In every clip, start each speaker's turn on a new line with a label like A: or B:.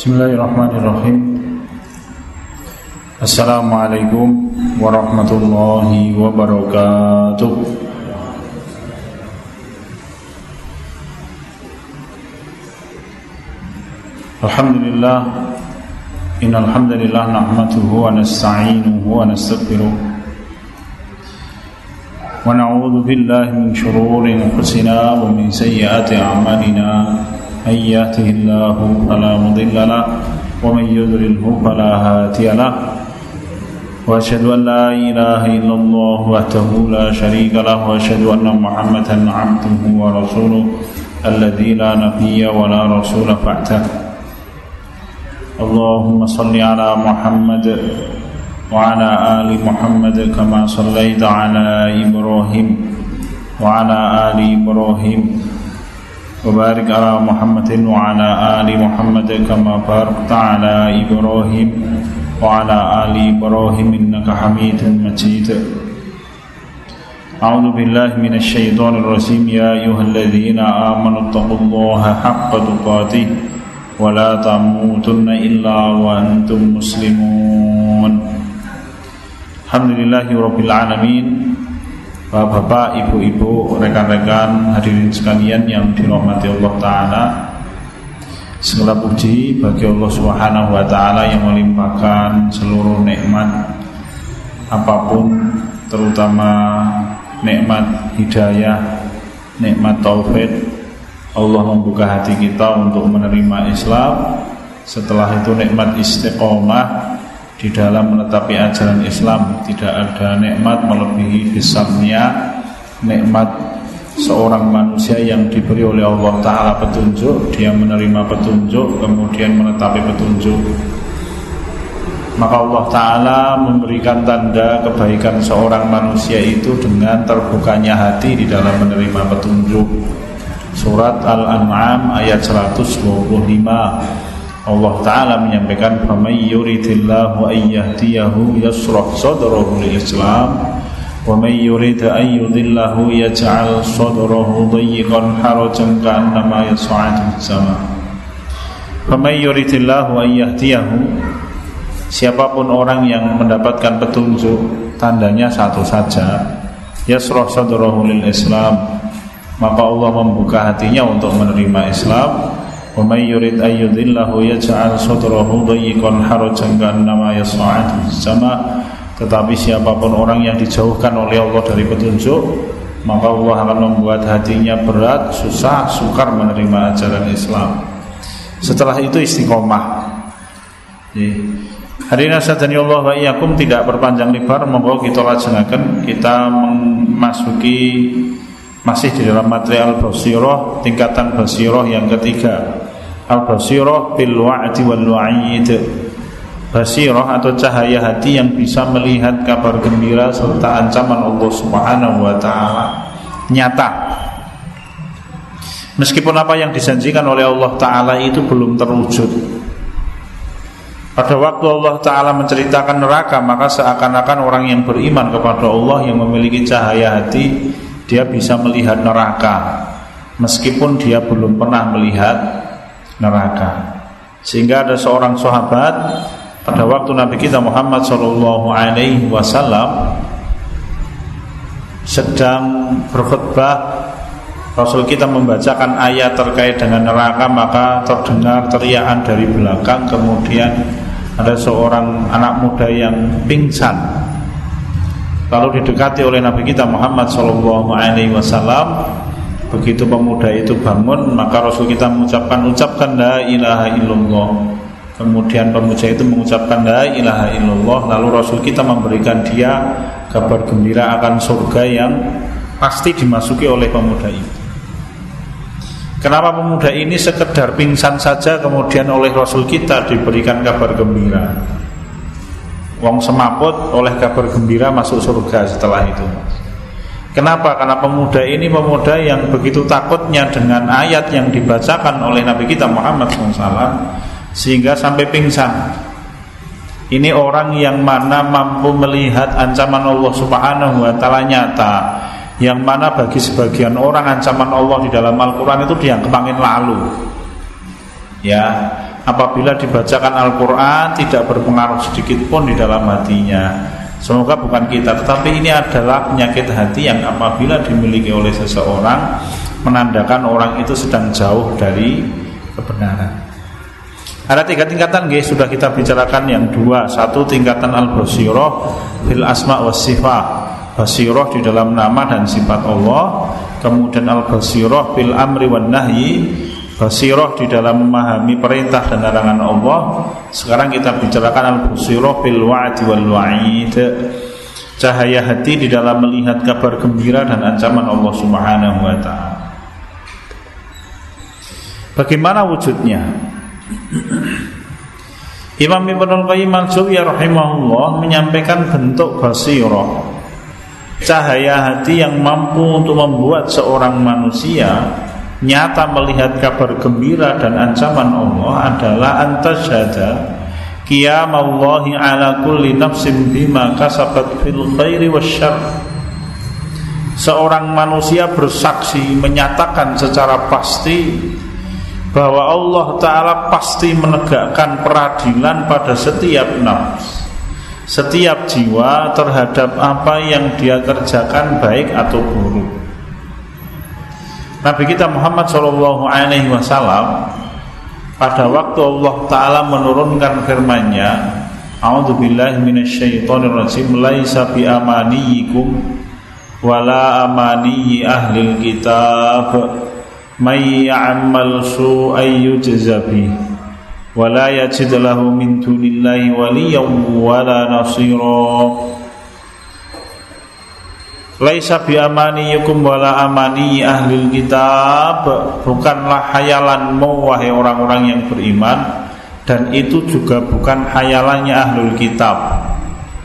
A: Bismillahirrahmanirrahim. Assalamualaikum warahmatullahi wabarakatuh. Alhamdulillah Innal hamdalillah nahmaduhu wa nasta'inuhu wa nastaghfiruh. Wa na'udzu billahi min shururi anfusina wa min sayyiati a'malina من يهده الله فلا مضل له ومن يضلله فلا هادي له. وأشهد أن لا إله إلا الله وحده لا شريك له وأشهد أن محمدا عبده ورسوله الذي لا نبي ولا رسول بعده. اللهم صل على محمد وعلى آل محمد كما صليت على إبراهيم وعلى آل إبراهيم. وبارك على محمد وعلى آل محمد كما باركت على إبراهيم وعلى آل إبراهيم إنك حميد مجيد. أعوذ بالله من الشيطان الرجيم. يا أيها الذين آمنوا اتقوا الله حق تقاته ولا تموتن إلا وأنتم مسلمون. الحمد لله رب العالمين. Bapak-bapak, ibu-ibu, rekan-rekan, hadirin sekalian yang dirahmati Allah Ta'ala. Segala puji bagi Allah Subhanahu Wa Ta'ala yang melimpahkan seluruh nikmat Apa pun terutama nikmat hidayah, nikmat taufik Allah membuka hati kita untuk menerima Islam. Setelah itu nikmat istiqomah di dalam menetapi ajaran Islam tidak ada nikmat melebihi besarnya nikmat seorang manusia yang diberi oleh Allah Ta'ala petunjuk dia menerima petunjuk kemudian menetapi petunjuk. Maka Allah Ta'ala memberikan tanda kebaikan seorang manusia itu dengan terbukanya hati di dalam menerima petunjuk. Surat Al-An'am ayat 125 Allah taala menyampaikan فَمَنْ يُرِدِ اللَّهُ أَنْ يَهْدِيَهُ يَسْرَحْ صَدْرَهُ Islam وَمَنْ man أَنْ an yudillahu yaj'al sadrahu dayyiqan harajan ka'annama yas'adu fis sama siapa pun orang yang mendapatkan petunjuk tandanya satu saja yasrah sadrahu lil Islam maka Allah membuka hatinya untuk menerima Islam. ومن يريد أن يضله يجعل صدره ضيقا حرجا كأنما يصعد في السماء tetapi siapapun orang yang dijauhkan oleh Allah dari petunjuk maka Allah akan membuat hatinya berat, susah, sukar menerima ajaran Islam. Setelah itu istiqomah. Hari ini dan Allah wa iyakum tidak berpanjang lebar Monggo kita lajengaken kita memasuki masih di dalam material basiroh tingkatan basiroh yang ketiga. Al basiroh bil wa'di wal wa'id. Basiroh atau cahaya hati yang bisa melihat kabar gembira serta ancaman Allah Subhanahu wa taala. Nyata. Meskipun apa yang dijanjikan oleh Allah taala itu belum terwujud. Pada waktu Allah Ta'ala menceritakan neraka Maka seakan-akan orang yang beriman kepada Allah Yang memiliki cahaya hati dia bisa melihat neraka meskipun dia belum pernah melihat neraka. Sehingga ada seorang sahabat pada waktu Nabi kita Muhammad Shallallahu Alaihi Wasallam sedang berkhutbah Rasul kita membacakan ayat terkait dengan neraka maka terdengar teriakan dari belakang kemudian ada seorang anak muda yang pingsan Lalu didekati oleh Nabi kita Muhammad Shallallahu Alaihi Wasallam. Begitu pemuda itu bangun, maka Rasul kita mengucapkan ucapkan la ilaha illallah. Kemudian pemuda itu mengucapkan la ilaha illallah. Lalu Rasul kita memberikan dia kabar gembira akan surga yang pasti dimasuki oleh pemuda itu. Kenapa pemuda ini sekedar pingsan saja kemudian oleh Rasul kita diberikan kabar gembira? Wong semaput oleh kabar gembira masuk surga setelah itu. Kenapa? Karena pemuda ini pemuda yang begitu takutnya dengan ayat yang dibacakan oleh Nabi kita Muhammad SAW sehingga sampai pingsan. Ini orang yang mana mampu melihat ancaman Allah Subhanahu wa taala nyata. Yang mana bagi sebagian orang ancaman Allah di dalam Al-Qur'an itu dianggap angin lalu. Ya, apabila dibacakan Al-Quran tidak berpengaruh sedikit pun di dalam hatinya. Semoga bukan kita Tetapi ini adalah penyakit hati yang apabila dimiliki oleh seseorang Menandakan orang itu sedang jauh dari kebenaran. Ada tiga tingkatan guys Sudah kita bicarakan. Yang dua Satu tingkatan al-basiroh Fil asma wa sifat Basiroh di dalam nama dan sifat Allah. Kemudian al-basiroh Fil amri wa nahyi Basiroh di dalam memahami perintah dan larangan Allah Sekarang kita bicarakan Al-Basiroh bil wa'di wal wa'id Cahaya hati di dalam melihat kabar gembira dan ancaman Allah Subhanahu wa taala. Bagaimana wujudnya? Imam Ibnu Qayyim al-Jauziyah rahimahullah menyampaikan bentuk basirah cahaya hati yang mampu untuk membuat seorang manusia nyata melihat kabar gembira dan ancaman Allah adalah antasyada qiyamallahi ala kulli nafsin bima kasabat fil khairi wasyarr. Seorang manusia bersaksi menyatakan secara pasti bahwa Allah Ta'ala pasti menegakkan peradilan pada setiap nafs Setiap jiwa terhadap apa yang dia kerjakan baik atau buruk Nabi kita Muhammad Shallallahu Alaihi Wasallam pada waktu Allah Taala menurunkan firman-Nya, A'udzubillahi minasyaitonirrajim laisa bi amaniyikum wala amaniyi ahli kitab. May ya'mal su'ay yujza wala yajid lahu min dunillahi waliyyan wala nasira Laisa bi amaniyukum wala amani ahli kitab. Bukanlah hayalanmu wahai orang-orang yang beriman. Dan itu juga bukan hayalannya ahlul kitab.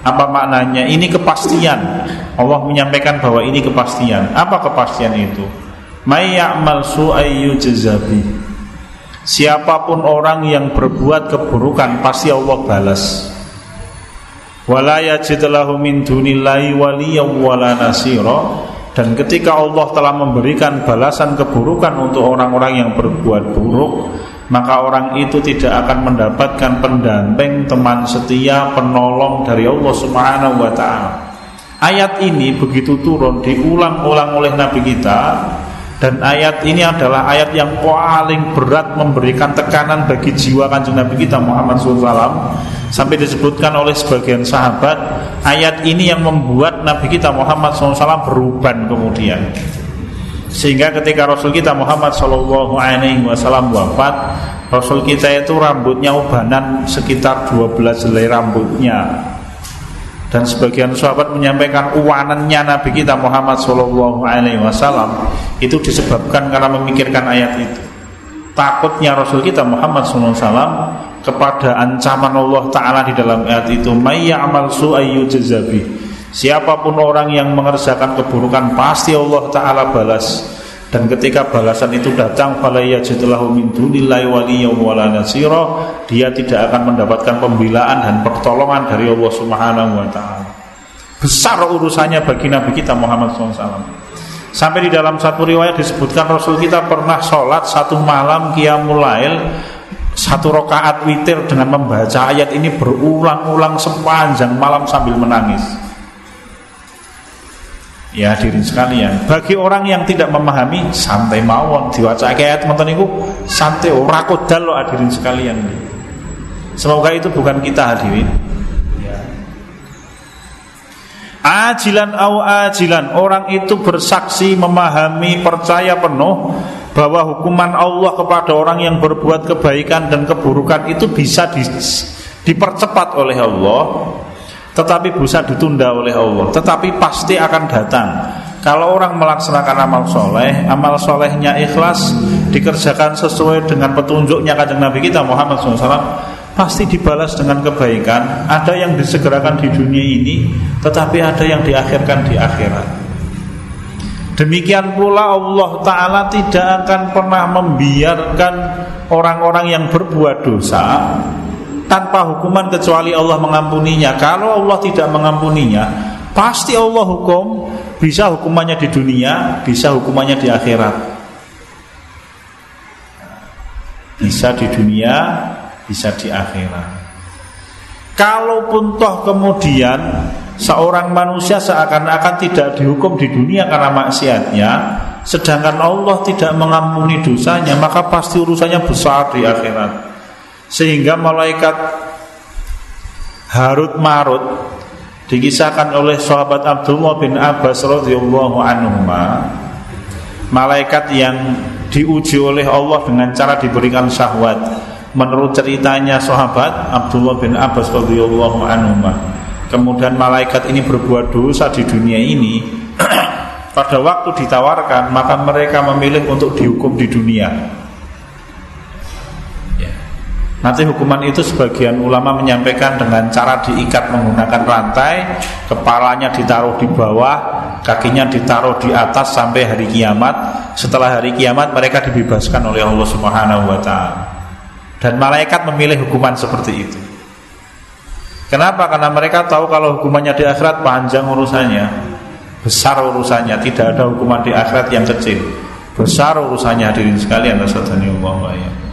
A: Apa maknanya? Ini kepastian. Allah menyampaikan bahwa ini kepastian. Apa kepastian itu? May ya'mal su'ayyu jazabi Siapa pun orang yang berbuat keburukan Pasti Allah balas wala yajid lahu min dunillahi dan ketika Allah telah memberikan balasan keburukan untuk orang-orang yang berbuat buruk maka orang itu tidak akan mendapatkan pendamping teman setia penolong dari Allah Subhanahu wa taala. Ayat ini begitu turun diulang-ulang oleh nabi kita dan ayat ini adalah ayat yang paling berat memberikan tekanan bagi jiwa kanjeng Nabi kita Muhammad SAW Sampai disebutkan oleh sebagian sahabat Ayat ini yang membuat Nabi kita Muhammad SAW beruban kemudian. Sehingga ketika Rasul kita Muhammad SAW wafat Rasul kita itu rambutnya ubanan sekitar 12 helai rambutnya dan sebagian sahabat menyampaikan uwanannya Nabi kita Muhammad Shallallahu Alaihi Wasallam itu disebabkan karena memikirkan ayat itu. Takutnya Rasul kita Muhammad Alaihi Wasallam kepada ancaman Allah Taala di dalam ayat itu amal su'ayyu jazabi siapa pun orang yang mengerjakan keburukan pasti Allah Taala balas dan ketika balasan itu datang dia tidak akan mendapatkan pembelaan dan pertolongan dari Allah Subhanahu wa taala. Besar urusannya bagi nabi kita Muhammad SAW sampai di dalam satu riwayat disebutkan Rasul kita pernah sholat satu malam qiyamul lail satu rakaat witir dengan membaca ayat ini berulang-ulang sepanjang malam sambil menangis Ya hadirin sekalian, bagi orang yang tidak memahami santai mawon diwaca ayat ngoten niku santai ora kodal lo hadirin sekalian. Semoga itu bukan kita hadirin. Ya. Ajilan au ajilan Orang itu bersaksi memahami percaya penuh Bahwa hukuman Allah kepada orang yang berbuat kebaikan dan keburukan itu bisa di, dipercepat oleh Allah tetapi bisa ditunda oleh Allah. Tetapi pasti akan datang. Kalau orang melaksanakan amal soleh amal solehnya ikhlas dikerjakan sesuai dengan petunjuknya kanjeng Nabi kita Muhammad SAW pasti dibalas dengan kebaikan. Ada yang disegerakan di dunia ini tetapi ada yang diakhirkan di akhirat. Demikian pula Allah Ta'ala tidak akan pernah membiarkan orang-orang yang berbuat dosa tanpa hukuman kecuali Allah mengampuninya. Kalau Allah tidak mengampuninya, pasti Allah hukum, bisa hukumannya di dunia, bisa hukumannya di akhirat. Bisa di dunia, bisa di akhirat. Kalaupun toh kemudian seorang manusia seakan-akan tidak dihukum di dunia karena maksiatnya, sedangkan Allah tidak mengampuni dosanya, maka pasti urusannya besar di akhirat. Sehingga malaikat Harut Marut dikisahkan oleh sahabat Abdullah bin Abbas radhiyallahu anhu malaikat yang diuji oleh Allah dengan cara diberikan syahwat menurut ceritanya sahabat Abdullah bin Abbas radhiyallahu anhu kemudian malaikat ini berbuat dosa di dunia ini pada waktu ditawarkan maka mereka memilih untuk dihukum di dunia. Nanti hukuman itu sebagian ulama menyampaikan dengan cara diikat menggunakan rantai Kepalanya ditaruh di bawah Kakinya ditaruh di atas sampai hari kiamat Setelah hari kiamat mereka dibebaskan oleh Allah Subhanahu wa Ta'ala dan malaikat memilih hukuman seperti itu. Kenapa? Karena mereka tahu kalau hukumannya di akhirat panjang urusannya, besar urusannya, tidak ada hukuman di akhirat yang kecil. Besar urusannya hadirin sekalian ya.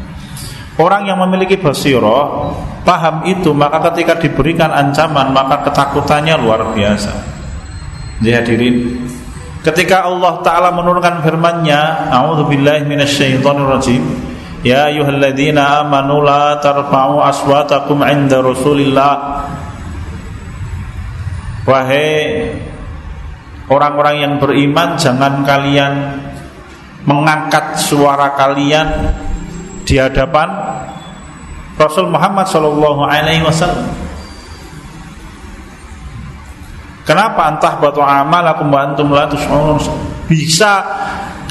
A: Orang yang memiliki basiro paham itu maka ketika diberikan ancaman maka ketakutannya luar biasa. Jadi hadirin, ketika Allah taala menurunkan firman-Nya. Ya ayyuhalladzina amanu la tarfa'u aswatakum 'inda Rasulillah Wahai orang-orang yang beriman jangan kalian mengangkat suara kalian di hadapan Rasul Muhammad sallallahu alaihi wasallam. Kenapa antah batu amalakum wa antum la Bisa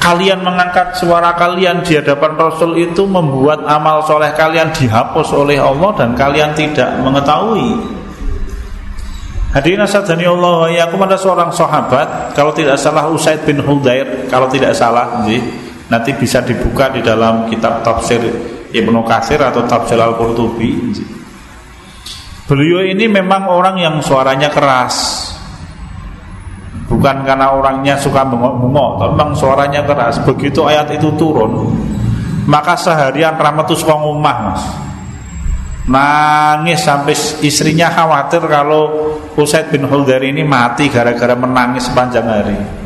A: kalian mengangkat suara kalian di hadapan Rasul itu membuat amal soleh kalian dihapus oleh Allah dan kalian tidak mengetahui. Hadirin asadani Allah ya aku ada seorang sahabat kalau tidak salah Usaid bin Hudair kalau tidak salah nanti bisa dibuka di dalam kitab tafsir Ibnu Katsir atau tafsir Al-Qurtubi. Beliau ini memang orang yang suaranya keras, Bukan karena orangnya suka bengok-bengok Memang suaranya keras. Begitu ayat itu turun Maka seharian ramatus wong umah mas. Nangis sampai istrinya khawatir kalau Usaid bin Huldar ini mati gara-gara menangis sepanjang hari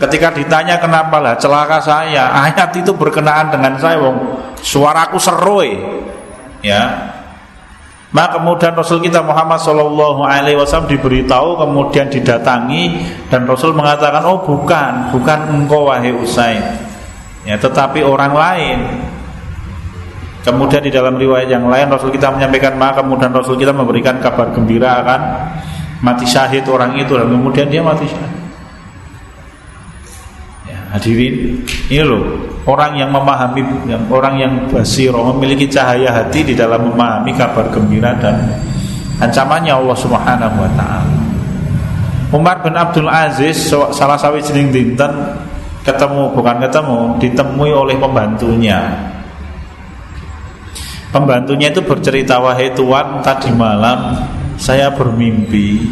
A: Ketika ditanya kenapa lah celaka saya Ayat itu berkenaan dengan saya wong. Suaraku seru Ya. Maka kemudian Rasul kita Muhammad Shallallahu Alaihi Wasallam diberitahu, kemudian didatangi dan Rasul mengatakan, oh bukan, bukan engkau wahai Usaid, ya, tetapi orang lain. Kemudian di dalam riwayat yang lain Rasul kita menyampaikan maka kemudian Rasul kita memberikan kabar gembira akan mati syahid orang itu. Dan kemudian dia mati syahid. Hadirin, ini loh orang yang memahami orang yang basiro memiliki cahaya hati di dalam memahami kabar gembira dan ancamannya Allah Subhanahu wa taala. Umar bin Abdul Aziz salah satu jenis dinten ketemu bukan ketemu ditemui oleh pembantunya. Pembantunya itu bercerita wahai tuan tadi malam saya bermimpi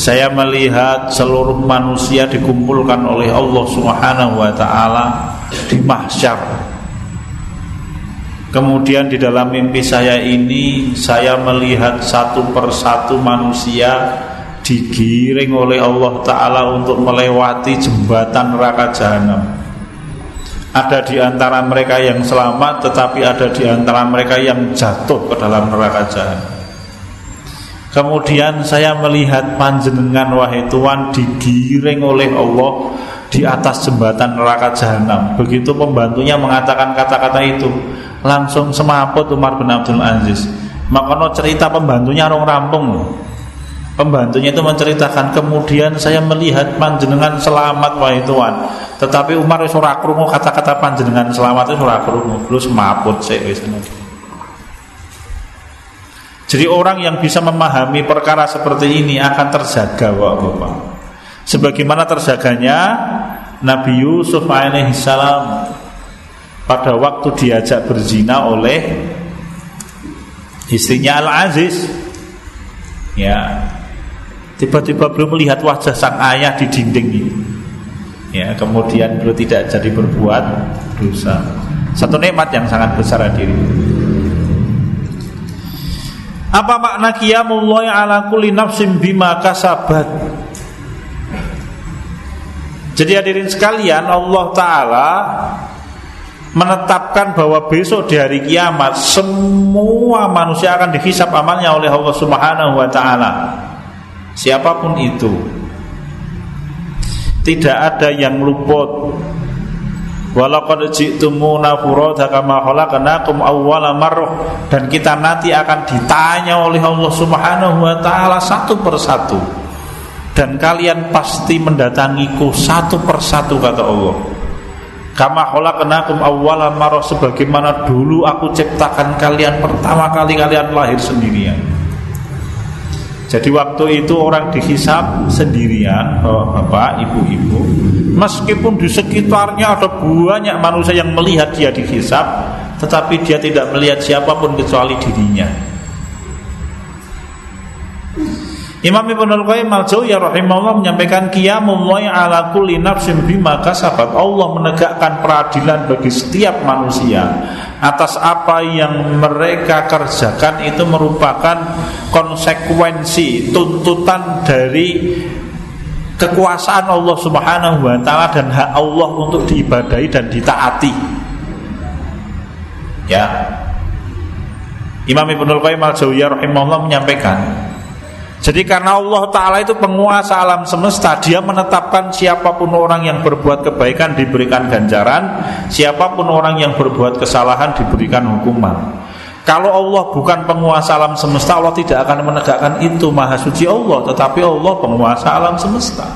A: saya melihat seluruh manusia dikumpulkan oleh Allah Subhanahu wa taala di mahsyar. Kemudian di dalam mimpi saya ini saya melihat satu persatu manusia digiring oleh Allah taala untuk melewati jembatan neraka jahanam. Ada di antara mereka yang selamat tetapi ada di antara mereka yang jatuh ke dalam neraka jahanam. Kemudian saya melihat panjenengan wahai Tuhan digiring oleh Allah di atas jembatan neraka jahanam. Begitu pembantunya mengatakan kata-kata itu, langsung semaput Umar bin Abdul Aziz. Makanya cerita pembantunya orang rampung. Pembantunya itu menceritakan kemudian saya melihat panjenengan selamat wahai Tuhan. Tetapi Umar wis ora kata-kata panjenengan selamat itu ora krungu, terus semaput sik wis jadi orang yang bisa memahami perkara seperti ini akan terjaga Bapak. Sebagaimana terjaganya Nabi Yusuf alaihissalam pada waktu diajak berzina oleh istrinya Al-Aziz. Ya. Tiba-tiba belum melihat wajah sang ayah di dinding ini. Ya, kemudian beliau tidak jadi berbuat dosa. Satu nikmat yang sangat besar hadirin. Apa makna qiyamullah ala kulli nafsin bima kasabat? Jadi hadirin sekalian Allah Ta'ala menetapkan bahwa besok di hari kiamat semua manusia akan dihisap amalnya oleh Allah Subhanahu wa taala. Siapa pun itu. Tidak ada yang luput. Walaqad ji'tumuna furada kama khalaqnakum awwala marrah dan kita nanti akan ditanya oleh Allah Subhanahu wa taala satu persatu. Dan kalian pasti mendatangiku satu persatu kata Allah. Kama khalaqnakum awwala marrah sebagaimana dulu aku ciptakan kalian pertama kali kalian lahir sendirian. Jadi waktu itu orang dihisap sendirian, oh, bapak, ibu-ibu. Meskipun di sekitarnya ada banyak manusia yang melihat dia dihisap, tetapi dia tidak melihat siapa pun kecuali dirinya. Imam Ibnu Qayyim al-Jauziyah rahimahullah menyampaikan qiyamullahi ala kulli nafsin bima kasabat. Allah menegakkan peradilan bagi setiap manusia atas apa yang mereka kerjakan itu merupakan konsekuensi tuntutan dari kekuasaan Allah Subhanahu wa taala dan hak Allah untuk diibadahi dan ditaati. Ya. Imam Ibnu Qayyim al-Jauziyah rahimahullah menyampaikan jadi karena Allah Ta'ala itu penguasa alam semesta Dia menetapkan siapa pun orang yang berbuat kebaikan diberikan ganjaran Siapa pun orang yang berbuat kesalahan diberikan hukuman. Kalau Allah bukan penguasa alam semesta Allah tidak akan menegakkan itu Maha suci Allah Tetapi Allah penguasa alam semesta.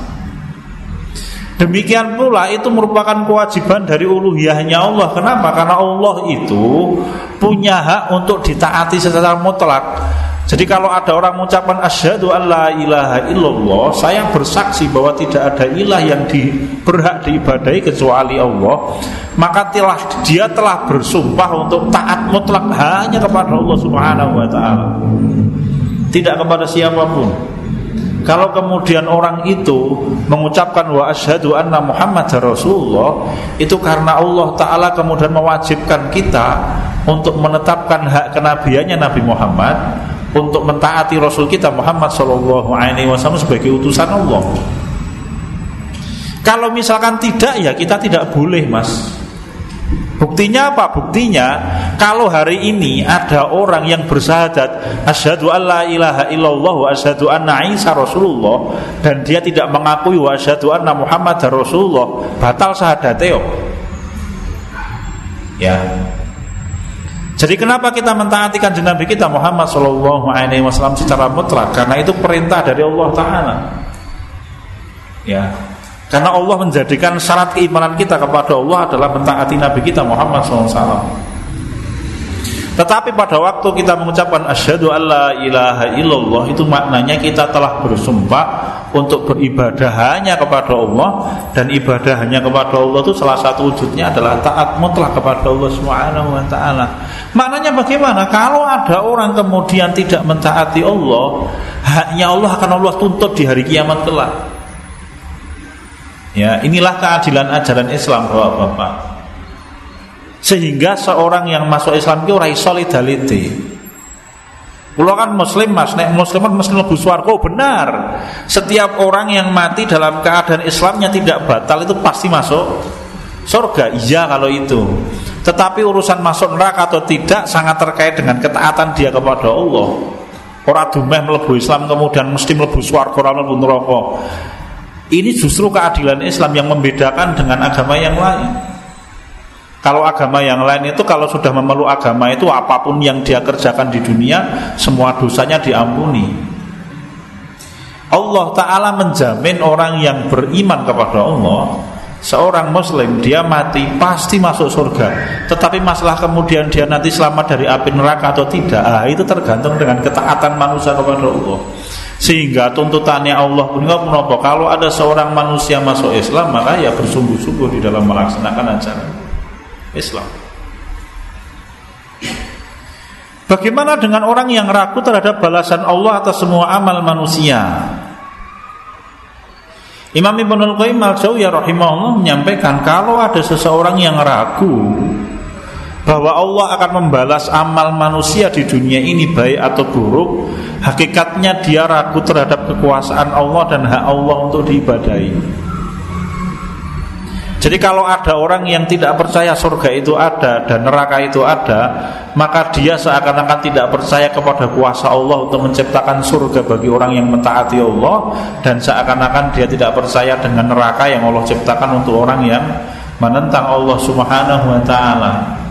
A: Demikian pula itu merupakan kewajiban dari uluhiyahnya Allah. Kenapa? Karena Allah itu punya hak untuk ditaati secara mutlak jadi kalau ada orang mengucapkan asyhadu alla ilaha illallah, saya bersaksi bahwa tidak ada ilah yang di, berhak diibadahi kecuali Allah, maka telah dia telah bersumpah untuk taat mutlak hanya kepada Allah Subhanahu wa taala. Tidak kepada siapa pun. Kalau kemudian orang itu mengucapkan wa asyhadu anna Muhammad Rasulullah itu karena Allah taala kemudian mewajibkan kita untuk menetapkan hak kenabiannya Nabi Muhammad untuk mentaati Rasul kita Muhammad Shallallahu Alaihi Wasallam sebagai utusan Allah. Kalau misalkan tidak ya kita tidak boleh mas. Buktinya apa? Buktinya kalau hari ini ada orang yang bersahadat asyhadu alla ilaha illallah wa asyhadu anna Isa Rasulullah dan dia tidak mengakui wa asyhadu anna Muhammad Rasulullah, batal syahadatnya. Ya, jadi kenapa kita mentaati kanjeng Nabi kita Muhammad Shallallahu Alaihi Wasallam secara mutlak? Karena itu perintah dari Allah Taala. Ya, karena Allah menjadikan syarat keimanan kita kepada Allah adalah mentaati Nabi kita Muhammad SAW. Tetapi pada waktu kita mengucapkan asyhadu alla ilaha illallah itu maknanya kita telah bersumpah untuk beribadah hanya kepada Allah dan ibadah hanya kepada Allah itu salah satu wujudnya adalah taat mutlak kepada Allah Subhanahu wa taala. Maknanya bagaimana? Kalau ada orang kemudian tidak mentaati Allah, haknya Allah akan Allah tuntut di hari kiamat kelak. Ya, inilah keadilan ajaran Islam Bapak-bapak. Sehingga seorang yang masuk Islam itu ora solidarity Kulo kan muslim mas, nek muslim mesti lebih suarco benar. Setiap orang yang mati dalam keadaan Islamnya tidak batal itu pasti masuk surga. Iya kalau itu. Tetapi urusan masuk neraka atau tidak sangat terkait dengan ketaatan dia kepada Allah. Orang dumeh melebu Islam kemudian mesti melebu suarco ora mlebu neraka. Ini justru keadilan Islam yang membedakan dengan agama yang lain. Kalau agama yang lain itu kalau sudah memeluk agama itu apa pun yang dia kerjakan di dunia semua dosanya diampuni. Allah Ta'ala menjamin orang yang beriman kepada Allah Seorang muslim dia mati pasti masuk surga Tetapi masalah kemudian dia nanti selamat dari api neraka atau tidak ah, Itu tergantung dengan ketaatan manusia kepada Allah Sehingga tuntutannya Allah pun menopo Kalau ada seorang manusia masuk Islam Maka ya bersungguh-sungguh di dalam melaksanakan ajaran Islam. Bagaimana dengan orang yang ragu terhadap balasan Allah atas semua amal manusia? Imam Ibnu Qayyim al-Jauziyah rahimahullah menyampaikan kalau ada seseorang yang ragu bahwa Allah akan membalas amal manusia di dunia ini baik atau buruk hakikatnya dia ragu terhadap kekuasaan Allah dan hak Allah untuk diibadahi jadi kalau ada orang yang tidak percaya surga itu ada dan neraka itu ada Maka dia seakan-akan tidak percaya kepada kuasa Allah untuk menciptakan surga bagi orang yang mentaati Allah Dan seakan-akan dia tidak percaya dengan neraka yang Allah ciptakan untuk orang yang menentang Allah subhanahu wa ta'ala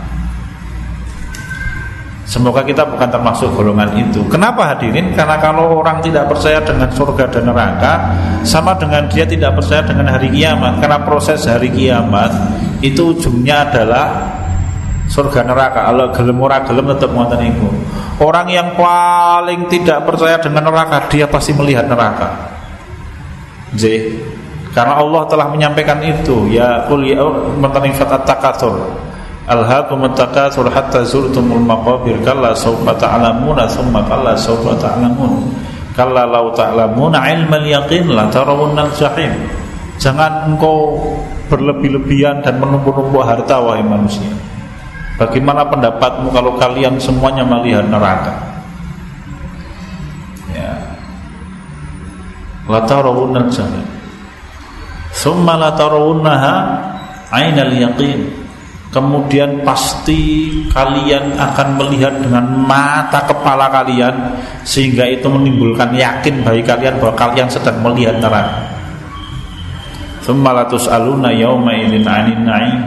A: Semoga kita bukan termasuk golongan itu. Kenapa hadirin? Karena kalau orang tidak percaya dengan surga dan neraka, sama dengan dia tidak percaya dengan hari kiamat. Karena proses hari kiamat itu ujungnya adalah surga neraka. Kalau gelem ora gelem tetap ngoten iku. Orang yang paling tidak percaya dengan neraka, dia pasti melihat neraka. J. Karena Allah telah menyampaikan itu, ya qul ya mentanifat at-takatsur Alhaakum takatsur hatta zurtumul maqabir kalla sawfa ta'lamuna thumma kalla sawfa ta'lamun. Kalla law ta'lamuna ilmal yaqin la tarawunnal jahim. Jangan engkau berlebih-lebihan dan menumpuk-numpuk harta wahai manusia. Bagaimana pendapatmu kalau kalian semuanya melihat neraka? Ya. La tarawunnal jahim. Thumma la tarawunnaha ainal yaqin Kemudian pasti kalian akan melihat dengan mata kepala kalian Sehingga itu menimbulkan yakin bagi kalian bahwa kalian sedang melihat neraka. Aluna na'im.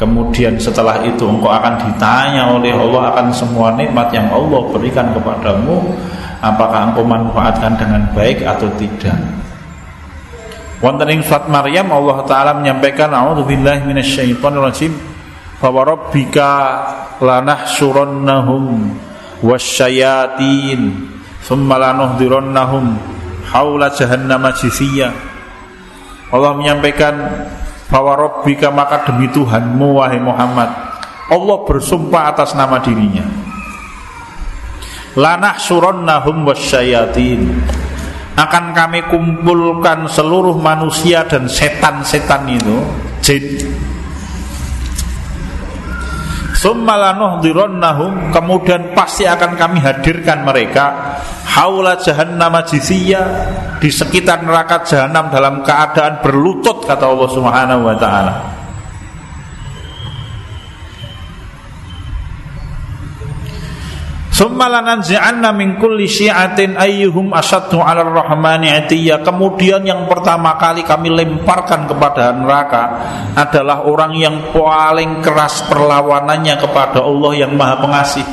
A: Kemudian setelah itu engkau akan ditanya oleh Allah akan semua nikmat yang Allah berikan kepadamu Apakah engkau manfaatkan dengan baik atau tidak. Wonten ing Maryam Allah taala menyampaikan a'udzubillahi minasyaitonirrajim Fawarabbika lanahsurannahum wasyayatin thumma lanuhdirannahum haula jahannam jisiyya Allah menyampaikan Fawarabbika maka demi Tuhanmu wahai Muhammad Allah bersumpah atas nama dirinya. Lanahsurannahum wasyayatin. Akan kami kumpulkan seluruh manusia dan setan-setan itu jin Kemudian pasti akan kami hadirkan mereka haula jahannam jisiyya di sekitar neraka jahanam dalam keadaan berlutut kata Allah Subhanahu wa taala. Summalananzi'anna min kulli syi'atin ayyuhum asyaddu 'ala rahmani atiyya. Kemudian yang pertama kali kami lemparkan kepada neraka adalah orang yang paling keras perlawanannya kepada Allah yang Maha Pengasih.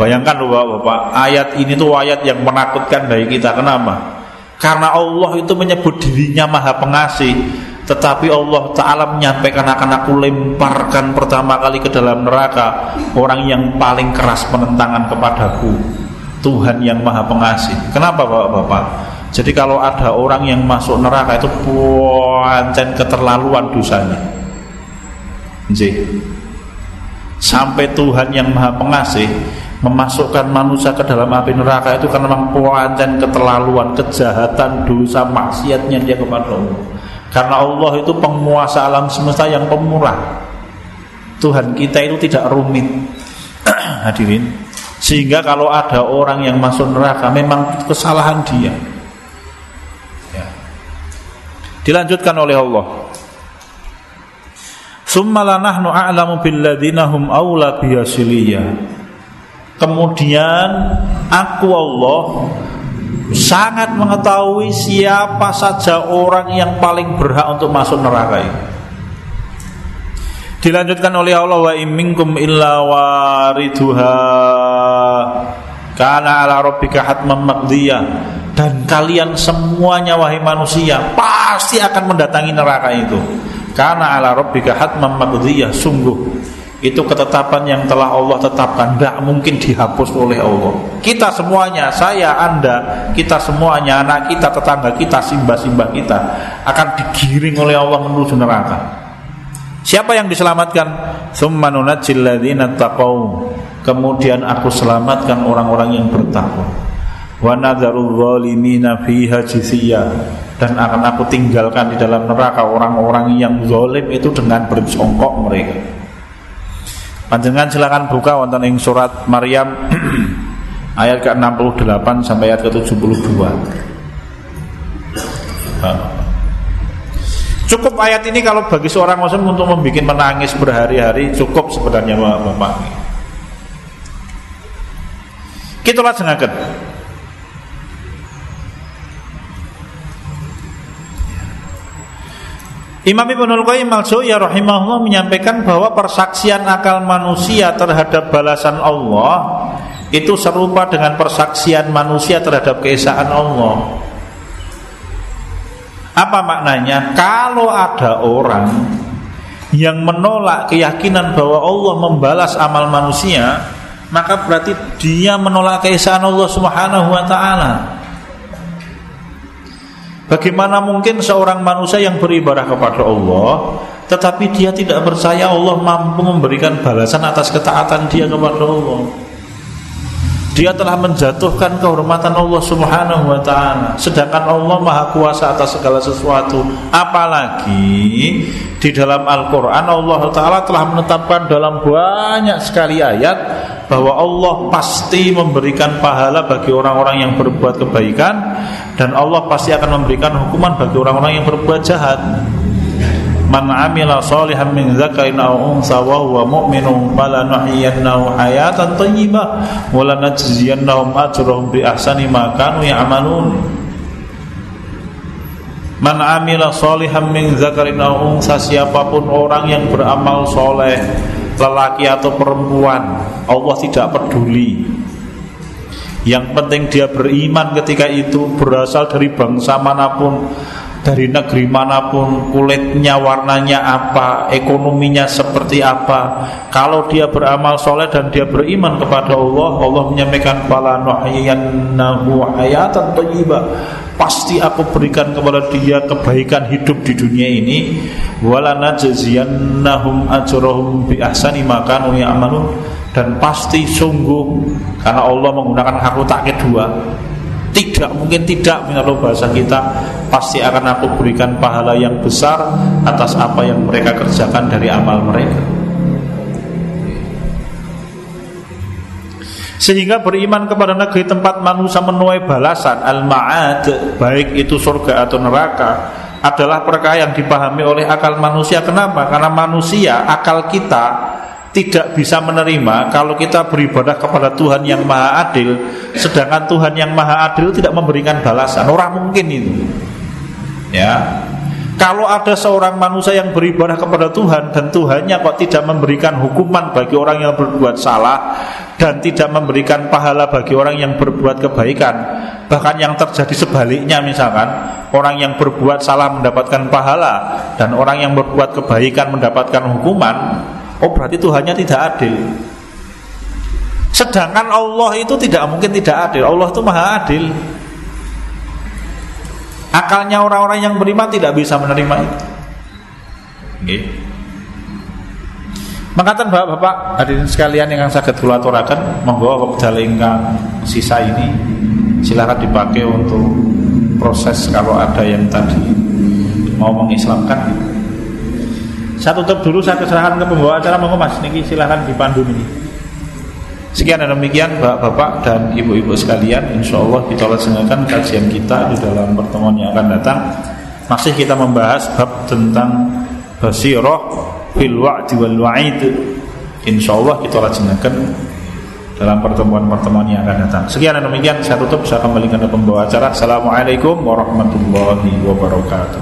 A: Bayangkan Bapak-bapak, ayat ini tuh ayat yang menakutkan bagi kita. Kenapa? Karena Allah itu menyebut dirinya Maha Pengasih tetapi Allah Ta'ala menyampaikan akan aku lemparkan pertama kali ke dalam neraka Orang yang paling keras penentangan kepadaku Tuhan yang maha pengasih. Kenapa bapak-bapak? Jadi kalau ada orang yang masuk neraka itu Puancen keterlaluan dosanya. Jadi Sampai Tuhan yang maha pengasih Memasukkan manusia ke dalam api neraka itu Karena memang puancen keterlaluan Kejahatan, dosa, maksiatnya dia kepada Allah karena Allah itu penguasa alam semesta yang pemurah. Tuhan kita itu tidak rumit. Hadirin. Sehingga kalau ada orang yang masuk neraka memang kesalahan dia. Ya. Dilanjutkan oleh Allah. A'lamu Kemudian aku Allah sangat mengetahui siapa saja orang yang paling berhak untuk masuk neraka ini. Dilanjutkan oleh Allah wa imminkum illa wariduha kana ala rabbika hatman dan kalian semuanya wahai manusia pasti akan mendatangi neraka itu. Karena ala rabbika hatman sungguh itu ketetapan yang telah Allah tetapkan. Tidak mungkin dihapus oleh Allah. Kita semuanya saya anda kita semuanya anak kita tetangga kita simbah-simbah kita akan digiring oleh Allah menuju neraka. Siapa yang diselamatkan? Kemudian aku selamatkan orang-orang yang bertakwa. Dan akan aku tinggalkan di dalam neraka orang-orang yang zalim itu dengan berjongkok mereka Panjenengan silakan buka wonten ing surat Maryam ayat ke-68 sampai ayat ke-72. Cukup ayat ini kalau bagi seorang muslim untuk membuat menangis berhari-hari cukup sebenarnya Bapak. Kita lajengaken. Imam Ibnu Qayyim al-Jauziyyah rahimahullah menyampaikan bahwa persaksian akal manusia terhadap balasan Allah itu serupa dengan persaksian manusia terhadap keesaan Allah. Apa maknanya? Kalau ada orang yang menolak keyakinan bahwa Allah membalas amal manusia, maka berarti dia menolak keesaan Allah Subhanahu wa taala. Bagaimana mungkin seorang manusia yang beribadah kepada Allah Tetapi dia tidak percaya Allah mampu memberikan balasan atas ketaatan dia kepada Allah Dia telah menjatuhkan kehormatan Allah subhanahu wa ta'ala Sedangkan Allah maha kuasa atas segala sesuatu Apalagi di dalam Al-Quran Allah Ta'ala telah menetapkan dalam banyak sekali ayat Bahwa Allah pasti memberikan pahala bagi orang-orang yang berbuat kebaikan dan Allah pasti akan memberikan hukuman bagi orang-orang yang berbuat jahat. Man amila salihan min dzakarin aw unsa wa huwa mu'minun falanuhyiyannahu hayatan thayyibah wa lanajziyannahum ajrahum bi ahsani ma kanu ya'malun. Man amila salihan min dzakarin aw unsa siapa pun orang yang beramal soleh lelaki atau perempuan Allah tidak peduli yang penting dia beriman ketika itu berasal dari bangsa mana pun dari negeri mana pun kulitnya warnanya apa ekonominya seperti apa. Kalau dia beramal soleh dan dia beriman kepada Allah Allah menyampaikan pala nuhyiyannahu hayatan thayyibah. Pasti aku berikan kepada dia kebaikan hidup di dunia ini. Wala najziyannahum ajrahum bi ahsani ma ya'malun. Dan pasti sungguh karena Allah menggunakan hak tak kedua tidak mungkin tidak. Menurut bahasa kita pasti akan aku berikan pahala yang besar atas apa yang mereka kerjakan dari amal mereka. Sehingga beriman kepada negeri tempat manusia menuai balasan. Al-ma'ad baik itu surga atau neraka adalah perkara yang dipahami oleh akal manusia. Kenapa? karena manusia akal kita tidak bisa menerima kalau kita beribadah kepada Tuhan yang maha adil sedangkan Tuhan yang maha adil tidak memberikan balasan. Orang mungkin itu. Ya. Kalau ada seorang manusia yang beribadah kepada Tuhan dan Tuhannya kok tidak memberikan hukuman bagi orang yang berbuat salah dan tidak memberikan pahala bagi orang yang berbuat kebaikan bahkan yang terjadi sebaliknya misalkan orang yang berbuat salah mendapatkan pahala dan orang yang berbuat kebaikan mendapatkan hukuman Oh berarti Tuhannya tidak adil. Sedangkan Allah itu tidak mungkin tidak adil. Allah itu maha adil. Akalnya orang-orang yang beriman tidak bisa menerima itu. Okay. Mengatakan bapak-bapak hadirin sekalian yang sakit kula aturaken monggo wekdal sisa ini silahkan dipakai untuk proses kalau ada yang tadi mau mengislamkan saya tutup dulu, saya keserahkan ke pembawa acara. Monggo Mas, niki silahkan dipandu ini. Sekian dan demikian Bapak-bapak dan Ibu-ibu sekalian. Insya Allah kita laksanakan kajian kita Di dalam pertemuan yang akan datang. Masih kita membahas bab tentang Basiroh Fil wa'di wal wa'id. Insya Allah kita laksanakan Dalam pertemuan-pertemuan yang akan datang. Sekian dan demikian saya tutup. Saya kembalikan ke pembawa acara. Assalamualaikum warahmatullahi wabarakatuh